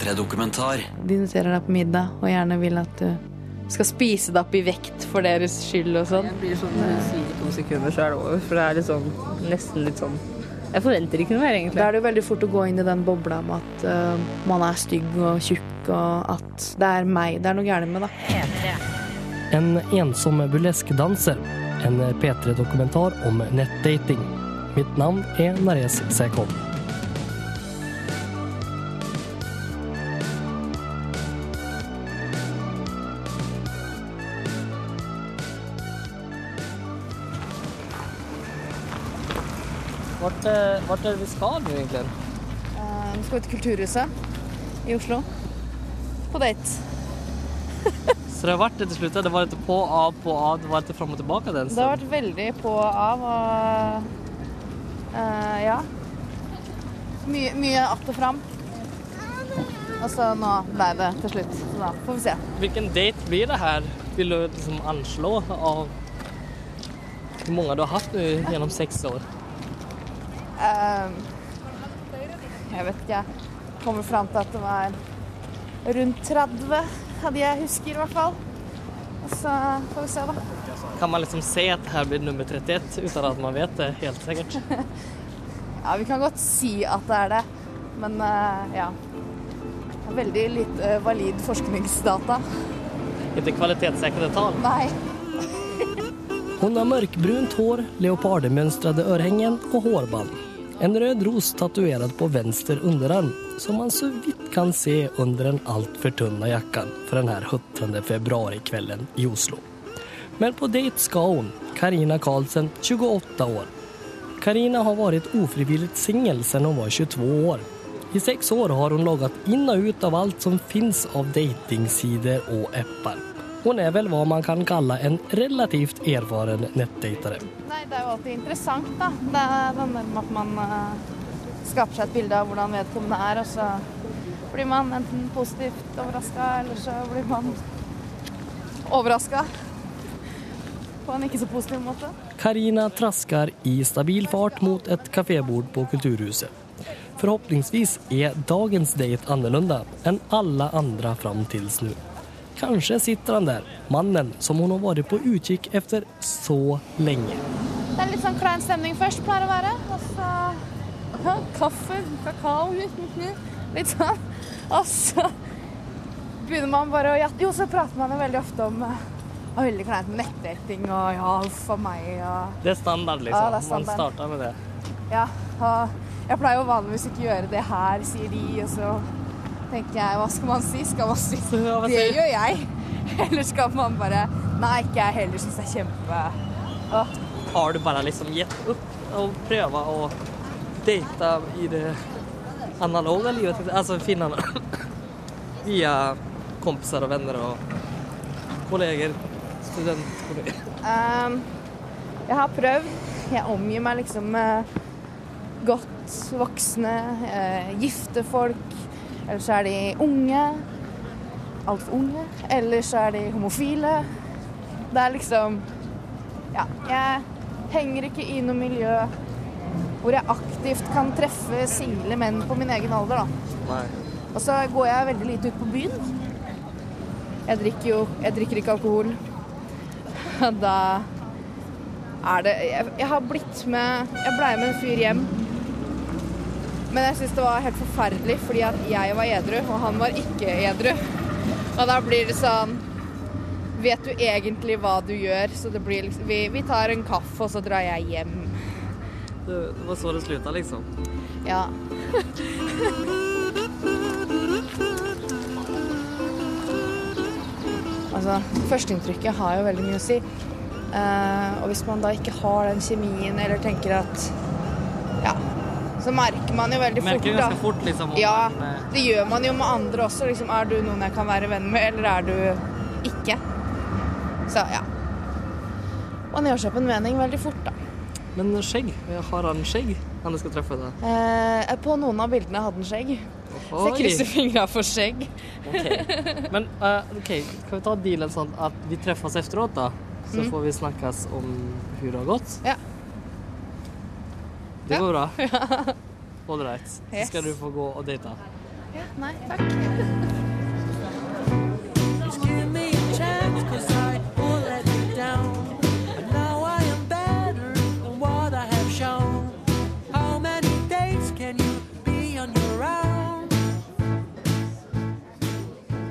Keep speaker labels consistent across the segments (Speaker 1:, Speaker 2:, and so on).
Speaker 1: P3-dokumentar.
Speaker 2: De inviterer deg på middag og gjerne vil at du skal spise deg opp i vekt for deres skyld og sånn.
Speaker 3: Jeg blir sånn når du sier to sekunder, så er det over. For det er liksom nesten litt sånn Jeg forventer ikke noe mer, egentlig.
Speaker 2: Da er det jo veldig fort å gå inn i den bobla med at uh, man er stygg og tjukk, og at det er meg det er noe gærent med, da.
Speaker 4: En ensom burleskdanser. En P3-dokumentar om nettdating. Mitt navn er Nares Sekov.
Speaker 3: Eh, er det vi skal nå, egentlig?
Speaker 2: Uh, Nå skal vi til Kulturhuset i Oslo. På date.
Speaker 3: Så det har vært det til slutt? Det var litt på, av, på, av, det var litt fram og tilbake den
Speaker 2: Det har vært veldig på av og uh, ja. Mye, mye att og fram. Og så nå ble det til slutt. Så da får vi se.
Speaker 3: Hvilken date blir det her? Vil du liksom anslå av hvor mange du har hatt gjennom seks år?
Speaker 2: Ehm, jeg vet ikke. Jeg kommer fram til at det var rundt 30, hadde jeg husker i hvert fall. Så får vi se, da.
Speaker 3: Kan man liksom se at det her blir nummer 31 uten at man vet det helt sikkert?
Speaker 2: Ja, vi kan godt si at det er det, men eh, ja. Veldig lite valid forskningsdata.
Speaker 3: Ikke kvalitetssikrede tall.
Speaker 2: Nei.
Speaker 4: Hun har mørkbrunt hår, leopardmønstrede örhängen og hårband. En rød ros tatuerad på vänster underarm som man så vidt kan se under den alltför tunna jackan för den här huttrande februarikvällen i Oslo. Men på dejt ska hon, Karina Karlsen, 28 år. Karina har vært ofrivillig singel siden hun var 22 år. I sex år har hun logget inn og ut av alt som fins av datingsider og appar. Hon er vel hva man kan kalle en relativt erfaren nettdejtare.
Speaker 2: Nei, det er jo alltid interessant, da. Det er den der med at man eh, skaper seg et bilde av hvordan vedkommende er, og så blir man enten positivt overraska, eller så blir man overraska på en ikke så positiv måte.
Speaker 4: Karina trasker i stabil fart mot et kafébord på Kulturhuset. Forhåpningsvis er dagens date annorlunda enn alle andre fram til nu. Kanske sitter han der, mannen som hun har vært på utkikk etter så lenge.
Speaker 2: Det er litt sånn klein stemning først, pleier å være. Og så ja, kaffe, kakao Litt sånn. Og så begynner man bare å gjette. Jo, så prater man jo veldig ofte om og er veldig kleint med nettdating og ja, uff a meg og
Speaker 3: Det er standard, liksom.
Speaker 2: Ja, er standard.
Speaker 3: Man starta med det.
Speaker 2: Ja. Og jeg pleier jo vanligvis ikke gjøre det her, sier de, og så tenker jeg hva skal man si? Skal man si Det gjør jeg. Eller skal man bare Nei, ikke jeg heller syns jeg er kjempe Åh.
Speaker 3: Har du bare liksom gitt opp og prøvd å date i det analoge livet? Altså finne via kompiser og venner og kolleger, studentkolleger.
Speaker 2: Um, jeg har prøvd. Jeg omgir meg liksom med godt voksne, eh, gifte folk. Eller så er de unge. Altfor unge. Eller så er de homofile. Det er liksom Ja, jeg henger ikke i noe miljø hvor jeg aktivt kan treffe single menn på min egen alder, da.
Speaker 3: Nei.
Speaker 2: Og så går jeg veldig lite ut på byen. Jeg drikker jo Jeg drikker ikke alkohol. Da er det Jeg, jeg har blitt med Jeg blei med en fyr hjem. Men jeg syns det var helt forferdelig fordi at jeg var edru, og han var ikke edru. Og da blir det sånn Vet du egentlig hva du gjør? Så det blir liksom Vi, vi tar en kaffe, og så drar jeg hjem.
Speaker 3: Det, var så det slutta, liksom.
Speaker 2: Ja. altså, førsteinntrykket har jo veldig mye å si. Uh, og hvis man da ikke har den kjemien, eller tenker at så merker man jo veldig fort,
Speaker 3: Merker ganske fort, liksom.
Speaker 2: Ja,
Speaker 3: man, eh,
Speaker 2: det gjør man jo med andre også. Liksom, er du noen jeg kan være venn med, eller er du ikke? Så ja. Man gjør seg opp en mening veldig fort, da.
Speaker 3: Men skjegg? Har han skjegg, han du skal treffe? da?
Speaker 2: Eh, på noen av bildene hadde han skjegg. Så jeg krysser fingra for skjegg.
Speaker 3: Okay. Men uh, ok, kan vi ta dealen sånn at vi treffes efteråt da? Så
Speaker 2: Mm.
Speaker 3: får vi snakkes om hvordan det har gått.
Speaker 2: Ja.
Speaker 3: Det
Speaker 2: Ja.
Speaker 3: går bra? Ålreit. Så skal du få gå og date.
Speaker 2: Ja, nei, takk.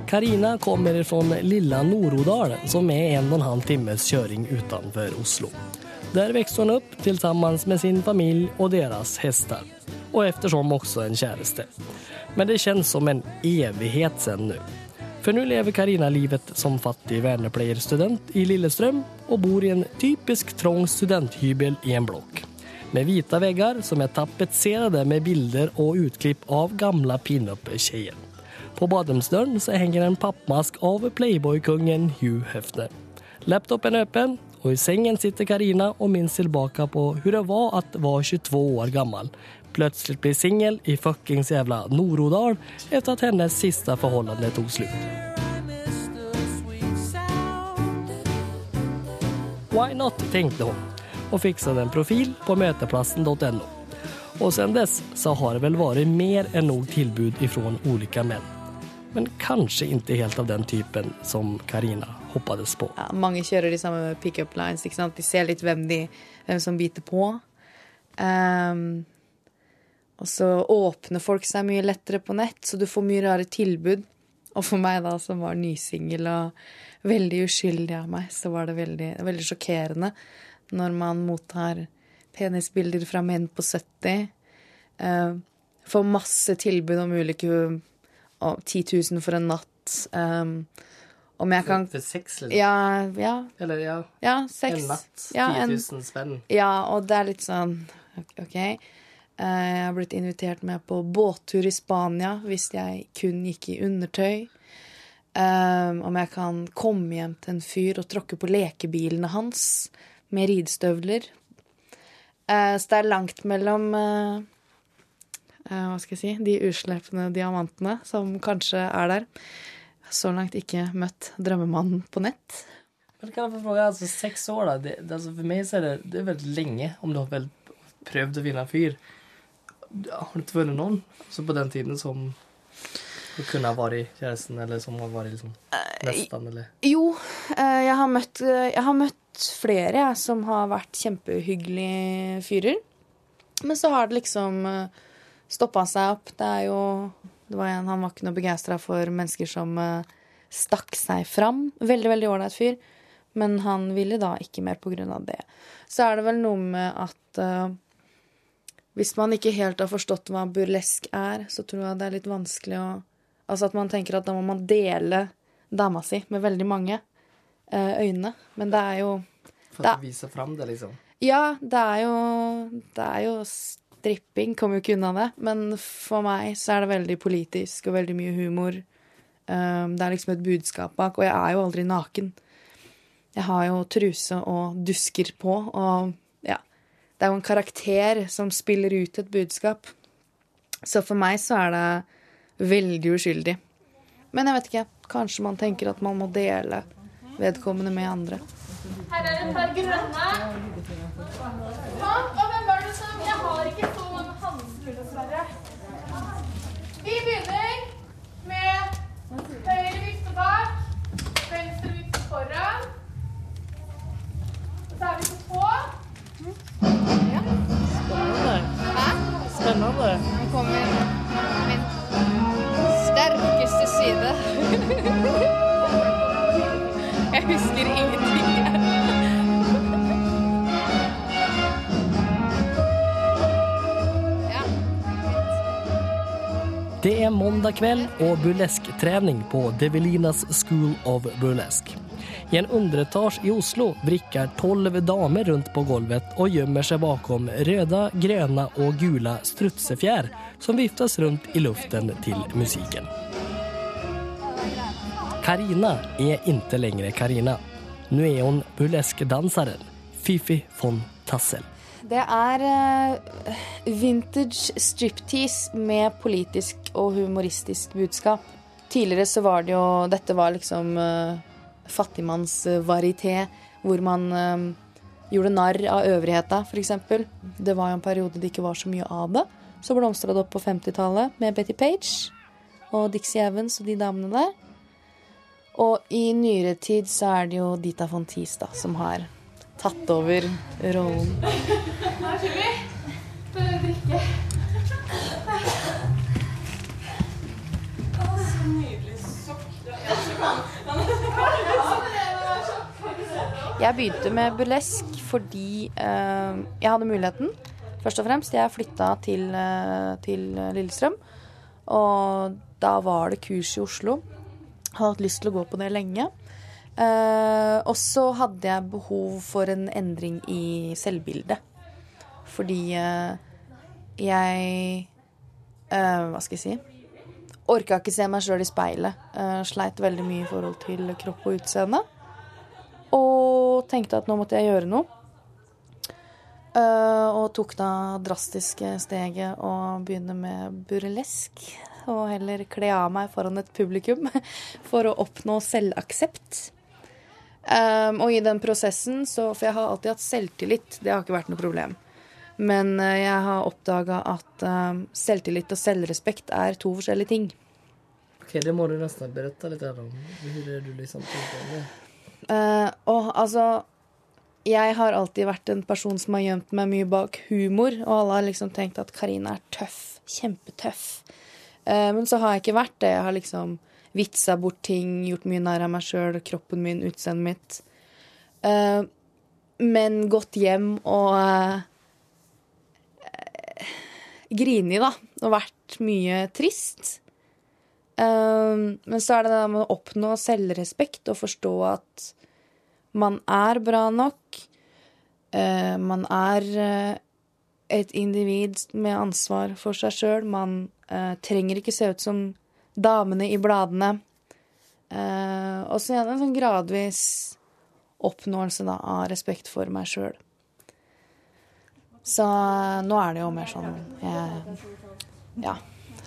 Speaker 4: Karina kommer fra lilla Norodal som er en og en halv timmes kjøring utenfor Oslo. Där växte hon upp tillsammans med sin familj och deras hästar. Och eftersom också en kjæreste. Men det känns som en evighet sen nu. For nå lever Karina livet som fattig vernepleierstudent i Lillestrøm og bor i en typisk trang studenthybel i en blokk. Med vita vegger som er tapetserade med bilder og utklipp av gamle pinup-jenter. På badrumsdörren så hänger en pappmask av Playboy-kungen Hugh Hefner. Laptopen er öppen och i sängen sitter Karina och minns tillbaka på hur det var att vara 22 år gammal. Plötsligt bli singel i fuckings jävla Norodal efter att hennes sista förhållande tog slut. Why not, tänkte hon och fixade en profil på møteplassen.no Och sen dess så har det väl varit mer än nog tillbud ifrån olika män. Men kanske inte helt av den typen som Karina hoppades på.
Speaker 2: Ja, mange kjører de samme pickup lines. ikke sant? De ser litt hvem, de, hvem som biter på. Um, og så åpner folk seg mye lettere på nett, så du får mye rare tilbud. Og for meg, da, som var nysingel og veldig uskyldig av meg, så var det veldig, veldig sjokkerende når man mottar penisbilder fra menn på 70. Uh, får masse tilbud om ulike om 10 000 for en natt. um, om jeg kan
Speaker 4: For sex liksom.
Speaker 2: Ja, ja,
Speaker 4: Eller ja,
Speaker 2: ja, sex.
Speaker 4: en natt.
Speaker 2: Ja,
Speaker 4: 10
Speaker 2: en-
Speaker 4: 000 spenn
Speaker 2: Ja, og det er litt sånn OK. Eh, Jeg har blitt invitert med på båttur i Spania hvis jeg kun gikk i undertøy. Um, om jeg kan komme hjem til en fyr og tråkke på lekebilene hans med ridestøvler. Uh, Så det er langt mellom uh, uh, Hva skal jeg si De uslepne diamantene som kanskje er der. Så langt ikke møtt drømmemannen på nett.
Speaker 4: Men kan jeg få spørre, altså Seks år da. Det, det, altså, for meg så er det, det er veldig lenge om du har prøvd å finne en fyr. Har du ikke funnit noen altså, på den tiden som du kunne ha vært kjæresten, eller som har vært liksom nesten, eller?
Speaker 2: Jo, eh, jeg har møtt, eh, jeg har møtt flere jeg, som har vært kjempehyggelige fyrer. Men så har det liksom stoppa seg opp. Det er jo det var en, Han var ikke noe begeistra for mennesker som eh, stakk seg fram. Veldig, veldig ålreit fyr. Men han ville da ikke mer på grunn av det. Så er det vel noe med at uh, hvis man ikke helt har forstått hva burlesk er, så tror jeg det er litt vanskelig å Altså at man tenker at da må man dele dama si med veldig mange uh, øyne. Men det er jo For
Speaker 4: å vise fram det liksom.
Speaker 2: Ja, det er jo Det er jo stripping, kommer jo ikke unna det. Men for meg så er det veldig politisk og veldig mye humor. Um, det er liksom et budskap bak, og jeg er jo aldri naken. Jeg har jo truse og dusker på, og ja. Det er jo en karakter som spiller ut et budskap. Så for meg så er det veldig uskyldig. Men jeg vet ikke. Kanskje man tenker at man må dele vedkommende med andre.
Speaker 5: Her er et par grønne. Kom, og hvem var det som Jeg har ikke så mange hansker, dessverre. Vi begynner med høyre vifte bak, venstre vifte foran. Og Så er vi på tå.
Speaker 3: Spennende.
Speaker 2: Nå kommer min sterkeste side. Jeg husker ingenting.
Speaker 4: Det er måndag kveld og burleskträning på Develinas School of Burlesque. I en underetasje i Oslo vrikker tolv damer rundt på golvet og gjemmer seg bakom røde, grønne og gula strutsefjær som viftes rundt i luften til musikken. Karina er ikke lenger Karina. Nå er hun burleskdanseren Fifi von Tassel.
Speaker 2: Det er eh, vintage striptease med politisk og humoristisk budskap. Tidligere så var det jo Dette var liksom uh, fattigmannsvarieté, hvor man eh, gjorde narr av øvrigheta, f.eks. Det var jo en periode det ikke var så mye av det. Så blomstra det opp på 50-tallet med Betty Page. og Dixie Evans og de damene der. Og i nyere tid så er det jo Dita von Teese da, som har tatt over rollen. Jeg begynte med burlesk fordi eh, jeg hadde muligheten. Først og fremst. Jeg flytta til, eh, til Lillestrøm. Og da var det kurs i Oslo. Hadde hatt lyst til å gå på det lenge. Eh, og så hadde jeg behov for en endring i selvbildet. Fordi uh, jeg uh, Hva skal jeg si? Orka ikke se meg sjøl i speilet. Sleit veldig mye i forhold til kropp og utseende. Og tenkte at nå måtte jeg gjøre noe. Og tok da drastiske steget å begynne med burlesk. Og heller kle av meg foran et publikum for å oppnå selvaksept. Eh, og i den prosessen, så For jeg har alltid hatt selvtillit. Det har ikke vært noe problem. Men uh, jeg har oppdaga at eh, selvtillit og selvrespekt er to forskjellige ting.
Speaker 4: Ok, det må du nesten berette litt om. Hvor er du liksom
Speaker 2: uh, og altså Jeg har alltid vært en person som har gjemt meg mye bak humor, og alle har liksom tenkt at Karina er tøff. Kjempetøff. Eh, men så har jeg ikke vært det. Jeg har liksom vitsa bort ting, gjort mye narr av meg sjøl, kroppen min, utseendet mitt. Eh, men gått hjem og eh, Grini, da. Og vært mye trist. Um, men så er det det med å oppnå selvrespekt og forstå at man er bra nok. Eh, man er eh, et individ med ansvar for seg sjøl. Man eh, trenger ikke se ut som damene i bladene. Eh, og så igjen en sånn gradvis oppnåelse da, av respekt for meg sjøl. Så eh, nå er det jo mer sånn jeg, Ja.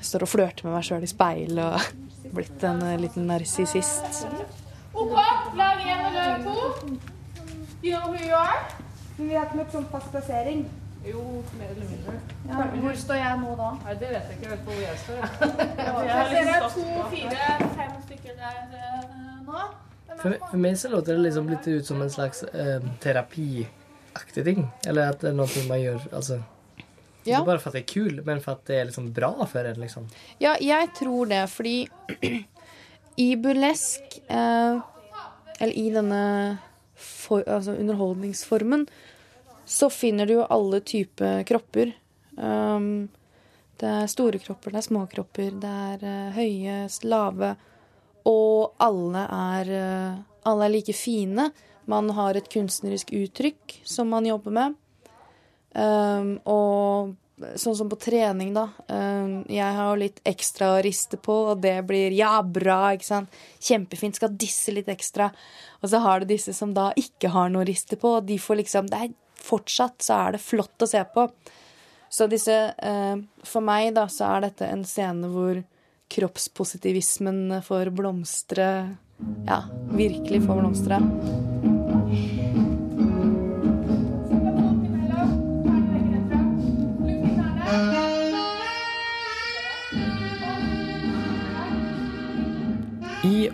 Speaker 2: Jeg står og flørter med meg sjøl i speil og blitt en eh, liten narsissist.
Speaker 5: OK, lag én og lag to. You know who you are?
Speaker 2: Vi har ikke noe sånn fast plassering.
Speaker 6: Jo, mer eller mindre.
Speaker 2: Ja, hvor står jeg nå da?
Speaker 6: Nei, det vet jeg ikke jeg på hvor jeg står. Jeg.
Speaker 5: Jeg ser det er to, fire, fem stykker der eh, nå.
Speaker 4: For meg mig så låter det liksom litt ut som en slags eh, terapiaktig ting. Eller at det er noe man gjør alltså.
Speaker 2: Ja.
Speaker 4: bare for at att det er kul, men for at det er liksom bra for en liksom.
Speaker 2: Ja, jeg tror det, fordi i burlesk eh, Eller i denne for, altså underholdningsformen så finner du jo alle typer kropper. Um, det er store kropper, det er små kropper, det er uh, høye, lave. Og alle er, uh, alle er like fine. Man har et kunstnerisk uttrykk som man jobber med. Um, og sånn som på trening, da. Um, jeg har jo litt ekstra å riste på, og det blir ja, bra, ikke sant. Kjempefint. Skal disse litt ekstra. Og så har du disse som da ikke har noe å riste på, og de får liksom det er, Fortsatt så er det flott å se på. Så disse eh, For meg, da, så er dette en scene hvor kroppspositivismen får blomstre. Ja, virkelig får blomstre.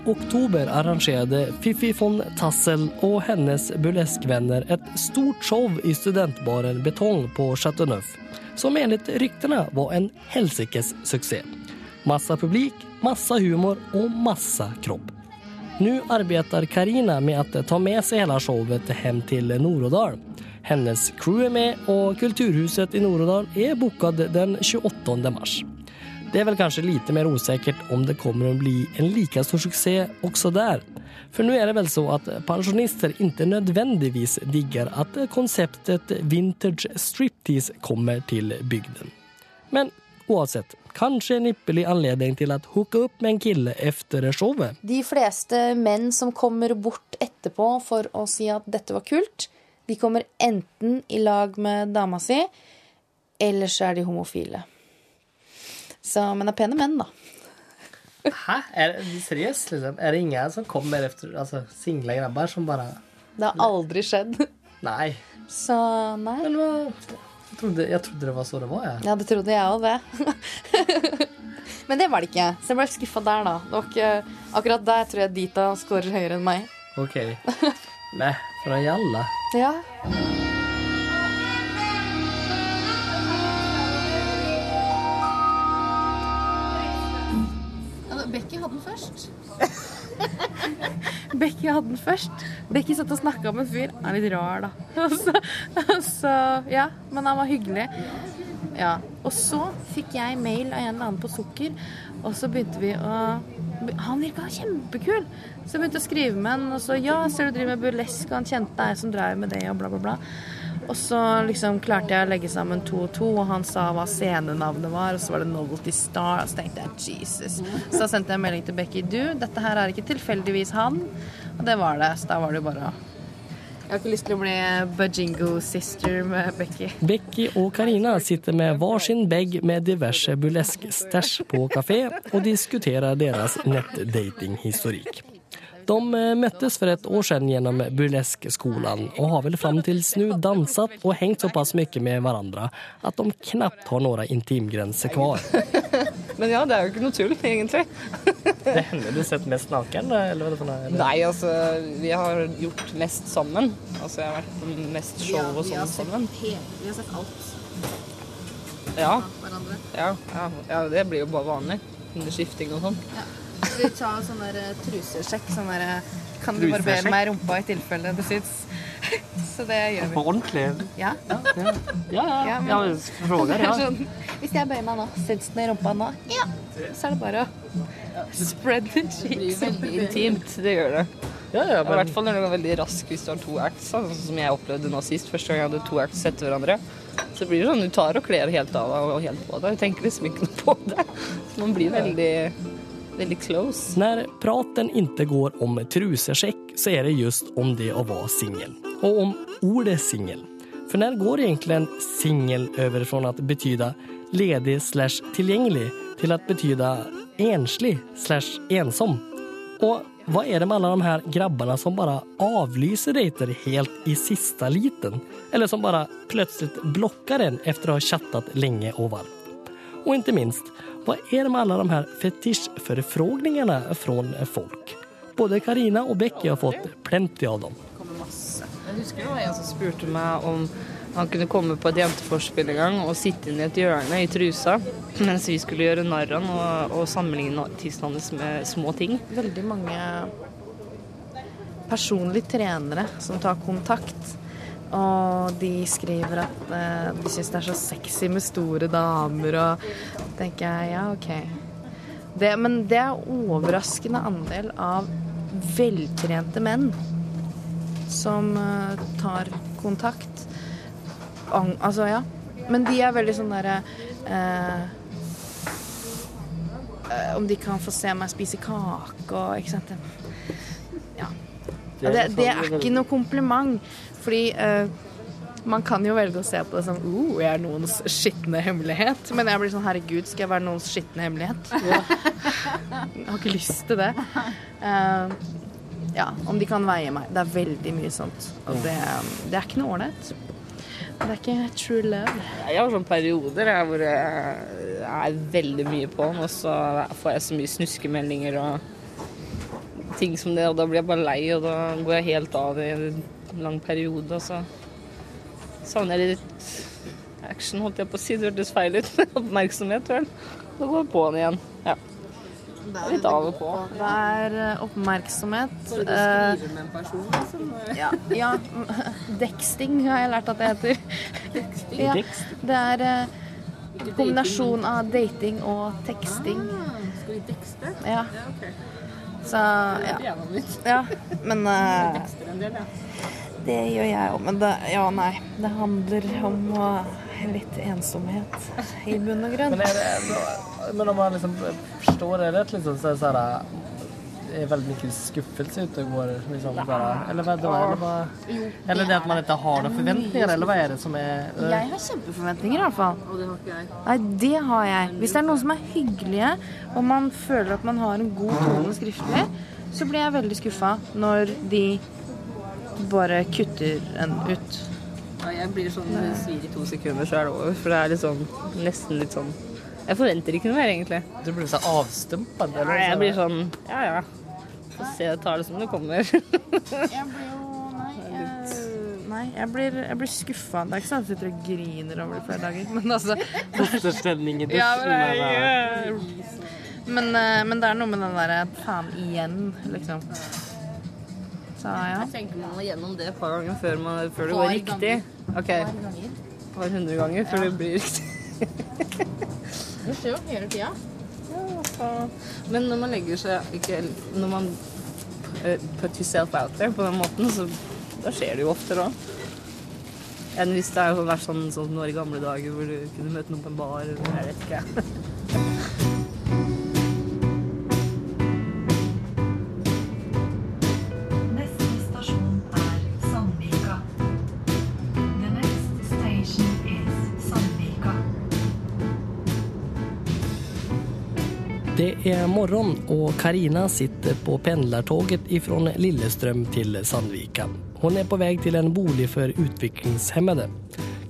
Speaker 4: Oktober arrangerte Fifi von Tassel og hennes burleskvenner et stort show i studentbaren Betong på Chateauneuf som enligt ryktene var en helsikes suksess. Massa publik, massa humor og massa kropp. Nå arbetar Karina med å ta med seg hele showet hem till Norodal. Hennes crew er med og Kulturhuset i Norodal er booket den 28 mars. Det er vel kanskje lite mer usikkert om det kommer å bli en like stor suksess også der. For nå er det vel så at pensjonister ikke nødvendigvis digger at konseptet vintage striptease kommer til bygden. Men oavsett, kanskje en ypperlig anledning til å hooke opp med en kille efter showet.
Speaker 2: De fleste menn som kommer bort etterpå for å si at dette var kult, de kommer enten i lag med dama si, eller så er de homofile. Så, men det er pene menn, da.
Speaker 4: Hæ? Er det seriøst, liksom? Er det ingen som kommer efter, altså, single grabber som bare
Speaker 2: Det har aldri skjedd.
Speaker 4: Nei.
Speaker 2: Så nei.
Speaker 4: Men jeg, trodde, jeg trodde det var så det var ja.
Speaker 2: Ja, det trodde jeg òg, det. Men det var det ikke, så jeg ble skuffa der, da. Det var ikke, akkurat der tror jeg Dita scorer høyere enn meg.
Speaker 4: OK. Nei, fra Jalla.
Speaker 2: Ja. Becky hadde den først. Becky hadde den først. Becky satt og snakka med en fyr. Han er litt rar, da. Så, ja, men han var hyggelig. Ja. Og så fikk jeg mail av en eller annen på Sukker, og så begynte vi å Han virka kjempekul! Så jeg begynte å skrive med han, og så ja, ser du driver med burlesk, og han kjente deg som drev med det, og bla, bla, bla. Og så liksom klarte jeg å legge sammen to og to, og han sa hva scenenavnet var, og så var det Novelty Star, og så tenkte jeg Jesus. Så sendte jeg en melding til Becky. Du, dette her er ikke tilfeldigvis han. Og det var det. Så da var det jo bare Jeg har ikke lyst til å bli Bajingo sister med Becky.
Speaker 4: Becky og Karina sitter med hver sin bag med diverse burlesk-stæsj på kafé og diskuterer deres nettdatinghistorikk. De eh, møttes for et år siden gjennom burleskskolen og har vel fram til nå danset og hengt såpass mye med hverandre at de knapt har noen intimgrenser kvar.
Speaker 6: Men ja, det er jo ikke noe tull, egentlig.
Speaker 4: Det hender du sett mest naken, eller hva er det for noe?
Speaker 6: Nei, altså, vi har gjort mest sammen. Altså, jeg har vært på mest show og sånn sammen.
Speaker 2: Vi har sett alt
Speaker 6: Ja, ja, ja, ja, det blir jo bare vanlig. Under skifting og sånn.
Speaker 2: Vi tar sånn der eh, trusesjekk. Sånn der eh, Kan du barbere meg i rumpa i tilfelle det syns? Så det gjør vi.
Speaker 4: På ordentlig?
Speaker 2: Ja.
Speaker 4: Ja, ja.
Speaker 2: Ja, men-
Speaker 4: ja frågar,
Speaker 2: Det er
Speaker 4: ja.
Speaker 2: sånn, hvis jeg bøyer meg nå, syns den i rumpa nå? Ja. Så er det bare å spread the cheeks.
Speaker 6: Veldig intimt, det gjør det.
Speaker 4: Ja, ja,
Speaker 6: I hvert fall når det går veldig raskt hvis du har to acts, sånn som jeg opplevde nå sist. Første gang jeg hadde to acts etter hverandre. Så blir det sånn du tar og kler helt av deg og helt på deg. Du tenker liksom ikke noe på det. Så man blir veldig, veldig close.
Speaker 4: När praten inte går om trusecheck så är det just om det å være singel. Og om ordet singel. For når går egentligen singel over fra å betyda ledig slash tilgjengelig til å betyda enslig slash ensom? Og hva er det med alle de her grabbene som bare avlyser dejter helt i sista liten? Eller som bare plutselig blokker en etter å ha chattet lenge og varmt? Och inte minst, vad är det med alla de här fetischförfrågningarna från folk? Både Karina och Becky har fått plenty av dem.
Speaker 6: Jeg husker det var en som spurte meg om han kunne komme på et jenteforspill en gang og sitte inn i et hjørne i trusa mens vi skulle gjøre narr av og, og sammenligne tissen hans med små ting.
Speaker 2: Veldig mange personlige trenere som tar kontakt. Og de skriver at eh, de syns det er så sexy med store damer, og tenker jeg ja, OK. Det, men det er overraskende andel av veltrente menn som eh, tar kontakt. An, altså, ja. Men de er veldig sånn derre eh, eh, Om de kan få se meg spise kake og Ikke sant. Ja. Ja, det, det er ikke noe kompliment, fordi eh, man kan jo velge å se på det som oh, jeg er noens skitne hemmelighet. Men jeg blir sånn herregud, skal jeg være noens skitne hemmelighet? jeg har ikke lyst til det. Eh, ja, om de kan veie meg. Det er veldig mye sånt. Og det, det er ikke noe ålreit. Det er ikke true love.
Speaker 6: Jeg har sånne perioder jeg, hvor jeg er veldig mye på den, og så får jeg så mye snuskemeldinger og ting som det, og da blir jeg bare lei, og da går jeg helt av i lang periode, og så savner jeg litt action, holdt jeg på å si. Det hørtes feil ut, med oppmerksomhet, vel. Da går jeg på den igjen. Ja. Litt av og på.
Speaker 2: Det er oppmerksomhet. Bare du skriver
Speaker 6: med en person, liksom.
Speaker 2: ja, ja. Deksting har jeg lært at det heter. Ja, det er eh, kombinasjon av dating og teksting.
Speaker 6: Skal vi dekste?
Speaker 2: Ja.
Speaker 6: Ja, ok.
Speaker 2: Så ja. Ja. Men
Speaker 6: Dekster en del, ja.
Speaker 2: det gjør jeg òg. Men det, ja, nei. Det handler om uh, litt ensomhet i bunn og grunn.
Speaker 4: Men, är det, men om man liksom forstår det rett, liksom, så er det, så här, det veldig mye mycket skuffelse ute og går. Liksom, bare, eller vad då? Eller, hva, eller det at man ikke har noen forventninger, eller hva er det som är...
Speaker 2: Jeg har kjempeforventninger, i hvert fall.
Speaker 6: Og det har ikke jeg.
Speaker 2: Nei, det har jeg. Hvis det er noen som er hyggelige, og man føler at man har en god tone skriftlig, så blir jeg veldig skuffa når de bare kutter en ut.
Speaker 6: Ja, jeg blir sånn det svir i to sekunder, så er det over. For det er sånn, nesten litt sånn Jeg forventer ikke noe mer, egentlig.
Speaker 3: Du blir så avstumpa?
Speaker 6: Ja, jeg blir sånn Ja, ja. Få se, jeg tar det som det kommer.
Speaker 2: Jeg blir jo Nei, jeg, nei, jeg blir, jeg blir skuffa. Det er ikke sånn at jeg sitter og griner over det flere dager, men altså
Speaker 3: Fosterstemning i
Speaker 2: Ja,
Speaker 3: dusjen.
Speaker 2: men, eh, men det er noe med den derre faen igjen, liksom. Så ja.
Speaker 6: Jeg tenker man må gjennom det et par ganger før, man, før det går riktig. Ok, et par hundre ganger før det blir riktig.
Speaker 2: Det skjer jo hele tida.
Speaker 6: Men når man legger seg ikke Når man put yourself out there på den måten, så da skjer det jo oftere òg. Enn hvis det har vært sånn som nå i gamle dager hvor du kunne møte noen på en bar. eller Jeg vet ikke.
Speaker 4: Det er morgon og Karina sitter på pendlartåget ifrån Lillestrøm til Sandvika. Hun er på vei til en bolig for utviklingshemmede.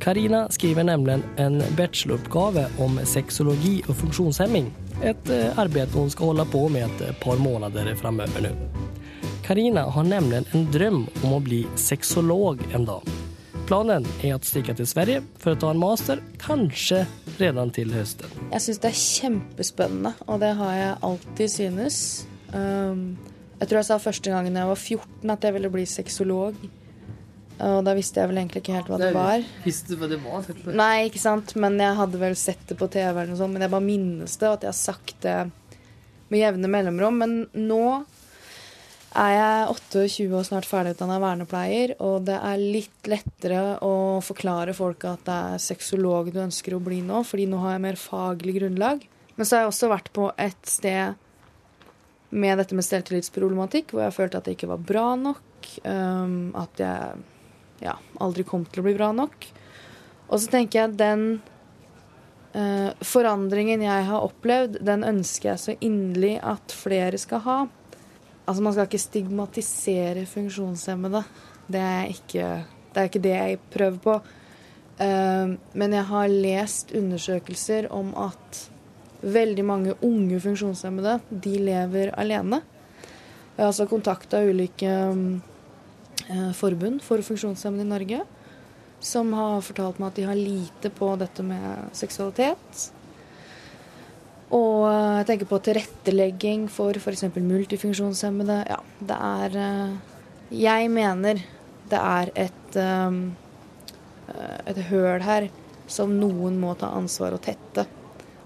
Speaker 4: Karina skriver nemlig en bacheloroppgave om sexologi og funktionshemming. Et arbeid hun skal holde på med et par månader framover nå. Karina har nemlig en drøm om å bli sexolog en dag. Planen er att sticka till Sverige for å ta en master, kanskje redan til høsten.
Speaker 2: Jeg syns det er kjempespennende, og det har jeg alltid synes. Um, jeg tror jeg sa første gangen jeg var 14 at jeg ville bli sexolog. Og da visste jeg vel egentlig ikke helt hva det var.
Speaker 3: Visste du hva det var?
Speaker 2: Nei, ikke sant, men jeg hadde vel sett det på TV eller noe sånt, men jeg bare minnes det, og at jeg har sagt det med jevne mellomrom. Men nå er jeg 28 og snart ferdigutdanna vernepleier, og det er litt lettere å forklare folk at det er sexolog du ønsker å bli nå, fordi nå har jeg mer faglig grunnlag. Men så har jeg også vært på et sted med dette med selvtillitsproblematikk, hvor jeg følte at det ikke var bra nok, at jeg ja, aldri kom til å bli bra nok. Og så tenker jeg at den eh, forandringen jeg har opplevd, den ønsker jeg så inderlig at flere skal ha. Altså Man skal ikke stigmatisere funksjonshemmede. Det er ikke det, er ikke det jeg prøver på. Eh, men jeg har lest undersøkelser om at veldig mange unge funksjonshemmede de lever alene. Jeg har altså kontakta ulike eh, forbund for funksjonshemmede i Norge som har fortalt meg at de har lite på dette med seksualitet. Og eh, jeg tenker på tilrettelegging for f.eks. multifunksjonshemmede. Ja, det er eh, Jeg mener det er et eh, et høl her som noen må ta ansvar og tette.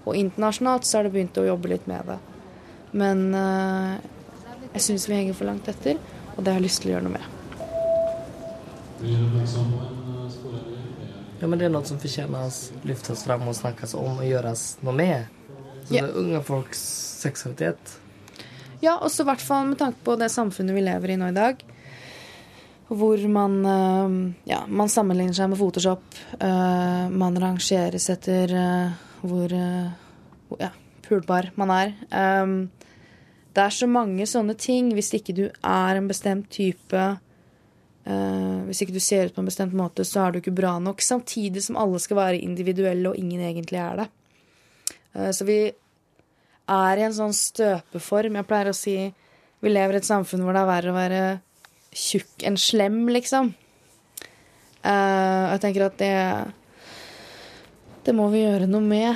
Speaker 2: Og internasjonalt så har det begynt å jobbe litt med det. Men eh, jeg syns vi henger for langt etter, og det har jeg lyst til å gjøre noe med.
Speaker 4: Ja, men det er noe som fortjener å løftes fram og snakkes om og gjøres noe med. Så det er unge folks sexualitet.
Speaker 2: Ja, også i hvert fall med tanke på det samfunnet vi lever i nå i dag. Hvor man, eh, ja, man sammenligner seg med Photoshop. eh, man rangeres etter eh, hvor ja, pulbar man er. Det er så mange sånne ting. Hvis ikke du er en bestemt type Hvis ikke du ser ut på en bestemt måte, så er du ikke bra nok. Samtidig som alle skal være individuelle, og ingen egentlig er det. Eh, så vi er i en sånn støpeform. Jeg pleier å si vi lever i et samfunn hvor det er verre å være tjukk enn slem, liksom. Eh, og jeg tenker at det Det må vi gjøre noe med.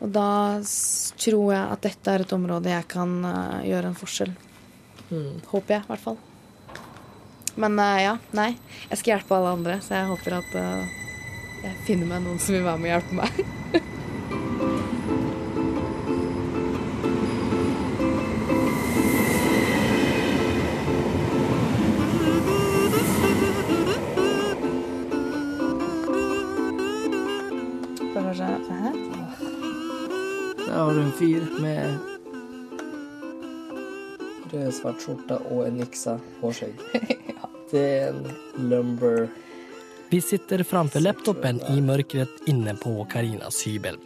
Speaker 2: Og da tror jeg at dette er et område jeg kan eh, gjøre en forskjell. Håper jeg, i hvert fall. Men eh, ja, nei. Jeg skal hjelpe alle andre, så jeg håper at eh, jeg finner meg noen som vil være med og hjelpe meg.
Speaker 4: har en fyr med rød svart skjorta og en niksa på sig. Det er en lumber. Vi sitter framfor laptopen i mørket inne på Karinas hybel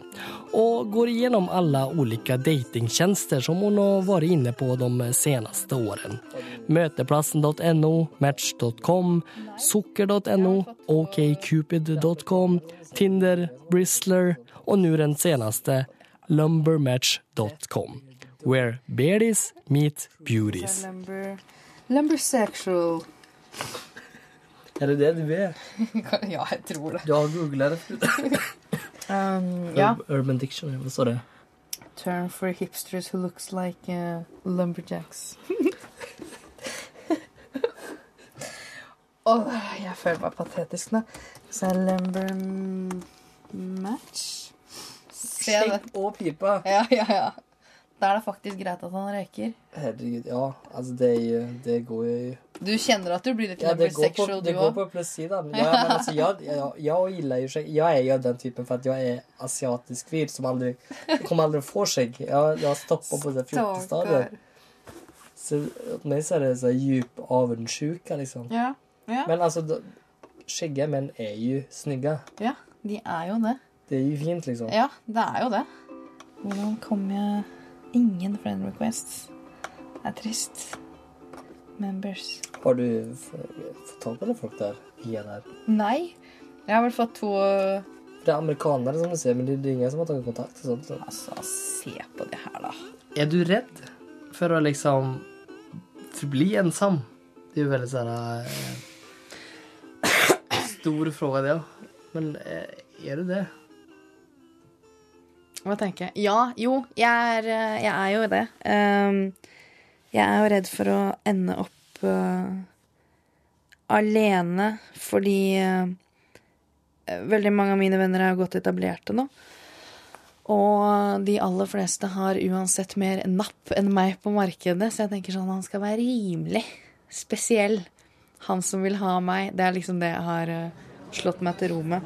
Speaker 4: og går igjennom alle ulike datingtjenester som hun har vært inne på de seneste årene. Møteplassen.no, Match.com, Sukker.no, OkCupid.com, Tinder, Bristler og nå den senaste lumbermatch.com, where beardies meet beauties.
Speaker 2: Lumber, lumbersexual.
Speaker 4: Er det det du er?
Speaker 2: ja, jeg tror det.
Speaker 4: Du har googla det?
Speaker 2: Um, ja.
Speaker 4: Urban Dictionary, hva står det?
Speaker 2: Term for hipsters who looks like uh, lumberjacks. Åh, jeg føler meg patetisk nå. Så er lumber match. Det.
Speaker 4: og pipa.
Speaker 2: Ja, ja, ja. Da er det faktisk greit at han røyker.
Speaker 4: Herregud, ja. Altså, det, jo- det går jo
Speaker 2: Du kjenner at du blir litt
Speaker 4: Ja, det går på,
Speaker 2: lumbersexual, du
Speaker 4: det går
Speaker 2: òg?
Speaker 4: på plussiden. Ja, men alltså, jag, jag, jeg, gillar ju skägg. Jeg er jo den typen for at jeg er asiatisk fyr som aldri, kommer aldrig få skägg. jeg har stoppar på det 14 stadiet. Så meg så er det så djup avundsjuke, liksom.
Speaker 2: Ja, ja.
Speaker 4: Men altså Skjegget skäggiga er jo snygge
Speaker 2: ja, de er jo det.
Speaker 4: Det är ju fint liksom.
Speaker 2: Ja, det er jo det. Hvordan kom jeg Ingen friend requests. Det er trist. Members.
Speaker 4: Har du fortalt fått på folk der? Där?
Speaker 2: Nei. Jeg har vel fått to
Speaker 4: det er amerikanere som du ser, men det er ingen som har tatt kontakt och sånt. Så.
Speaker 2: Altså, se på det her, da.
Speaker 4: Er du redd for å liksom förbli ensam? Det er jo veldig sånn här, eh, stor fråga det. Men eh, är du det?
Speaker 2: Hva tenker jeg? Ja, jo, jeg er, eh, jeg er jo det. Um, jeg er jo redd for å ende opp uh, alene fordi uh, veldig mange av mine venner er godt etablerte nå. Og de aller fleste har uansett mer napp enn meg på markedet, så jeg tenker sånn han skal være rimelig spesiell. Han som vil ha meg. Det er liksom det jeg har uh, slått meg til ro med.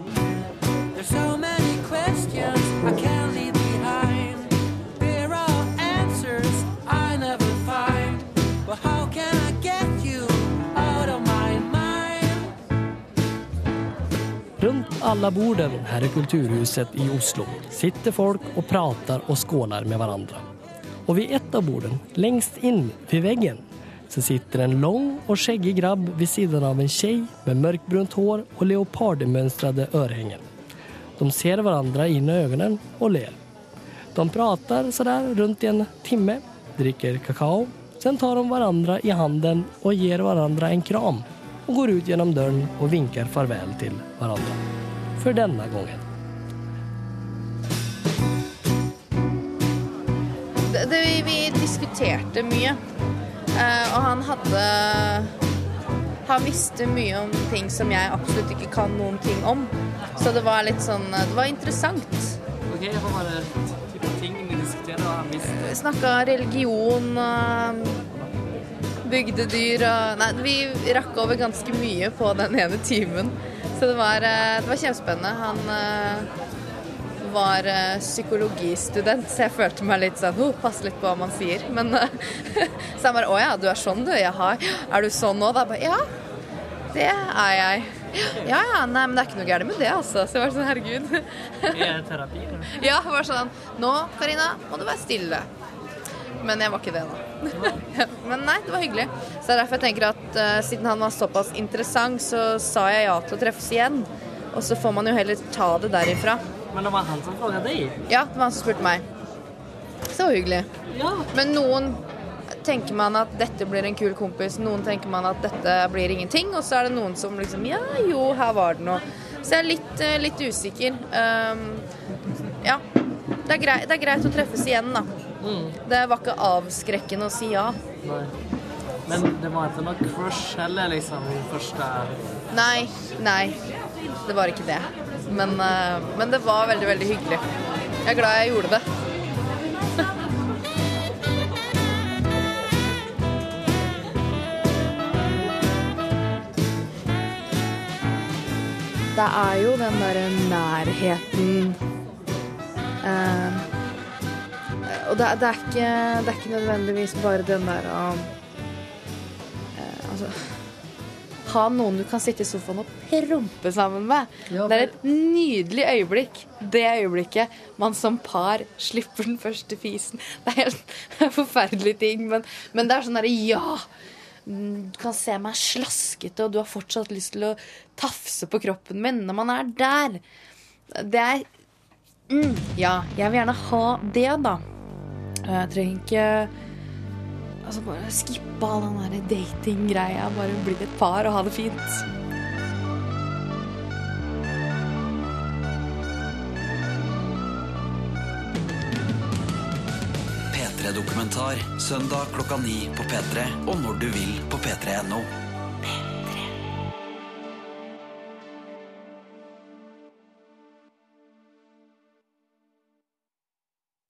Speaker 4: Alla borden her i Kulturhuset i Oslo sitter folk og prater og skåler med hverandre. Og ved ett av borden, lengst inn ved veggen, så sitter en lång og skjeggig grabb ved siden av en tjej med mørkbrunt hår og leopardmønstrede ørehenger. De ser hverandre inn i øynene og ler. De prater sådär rundt i en timme, dricker kakao, sen tar de hverandre i handen og gir hverandre en kram og går ut gjennom døren og vinker farvel til varandra. För denna gången.
Speaker 2: det, det, vi, vi diskuterte mye. Eh, og han hadde Han visste mye om ting som jeg absolutt ikke kan noen ting om. Så det var litt sånn Det var interessant.
Speaker 3: Okej, vad var det typ av ting ni diskuterade och han visste?
Speaker 2: Vi snakka religion og bygdedyr og Nei, vi rakk over ganske mye på den ene timen. Så det var, eh, det var kjempespennende. Han eh, var eh, psykologistudent, så jeg følte meg litt sånn oh, Pass litt på hva man sier. Men Så han bare Å ja, du er sånn du? Jaha. Er du sånn nå? Da bare Ja, det er jeg. Ja ja, nei, men det er ikke noe gærent med det, altså. Så jeg var sånn, herregud.
Speaker 3: Det är terapi. eller?
Speaker 2: Ja, var sånn Nå, Karina, må du være stille. Men jeg var ikke det nå. Men nei, det var hyggelig. Så det er derfor jeg tenker at uh, siden han var såpass interessant, så sa jeg ja til å treffes igjen. Og så får man jo heller ta det derifra.
Speaker 3: Men det var han som frågade deg?
Speaker 2: Ja, det var han som spurte meg. Så det var hyggelig.
Speaker 3: Ja.
Speaker 2: Men noen tenker man at dette blir en kul kompis, noen tenker man at dette blir ingenting, og så er det noen som liksom Ja, jo, her var det noe. Så jeg er litt, eh, litt usikker. Um, ja. Det er, greit, det er greit å treffes igjen, da. Det var ikke avskrekkende å si ja.
Speaker 3: Nei. Men det var ikke noe crush heller liksom første.
Speaker 2: Nei, nei. Det var ikke det. Men, eh, men det var veldig, veldig hyggelig. Jeg er glad jeg gjorde det. Det er jo den derre nærheten eh, Og det, det, er ikke, det er ikke nødvendigvis bare den der å eh, Altså ha noen du kan sitte i sofaen og prompe sammen med.
Speaker 4: Ja,
Speaker 2: det er et nydelig øyeblikk. Det øyeblikket man som par slipper den første fisen. Det er helt det er forferdelige ting, men, men det er sånn derre ja! Mm, Du kan se meg slaskete, og du har fortsatt lyst til å tafse på kroppen min når man er der. Det er Ja, jeg vil gjerne ha det, da. Jeg trenger ikke Altså, bare skippe all den der datinggreia. Bare bli et par og ha det fint.
Speaker 7: P3 Dokumentar søndag klokka ni på P3 og når du vil på p3.no.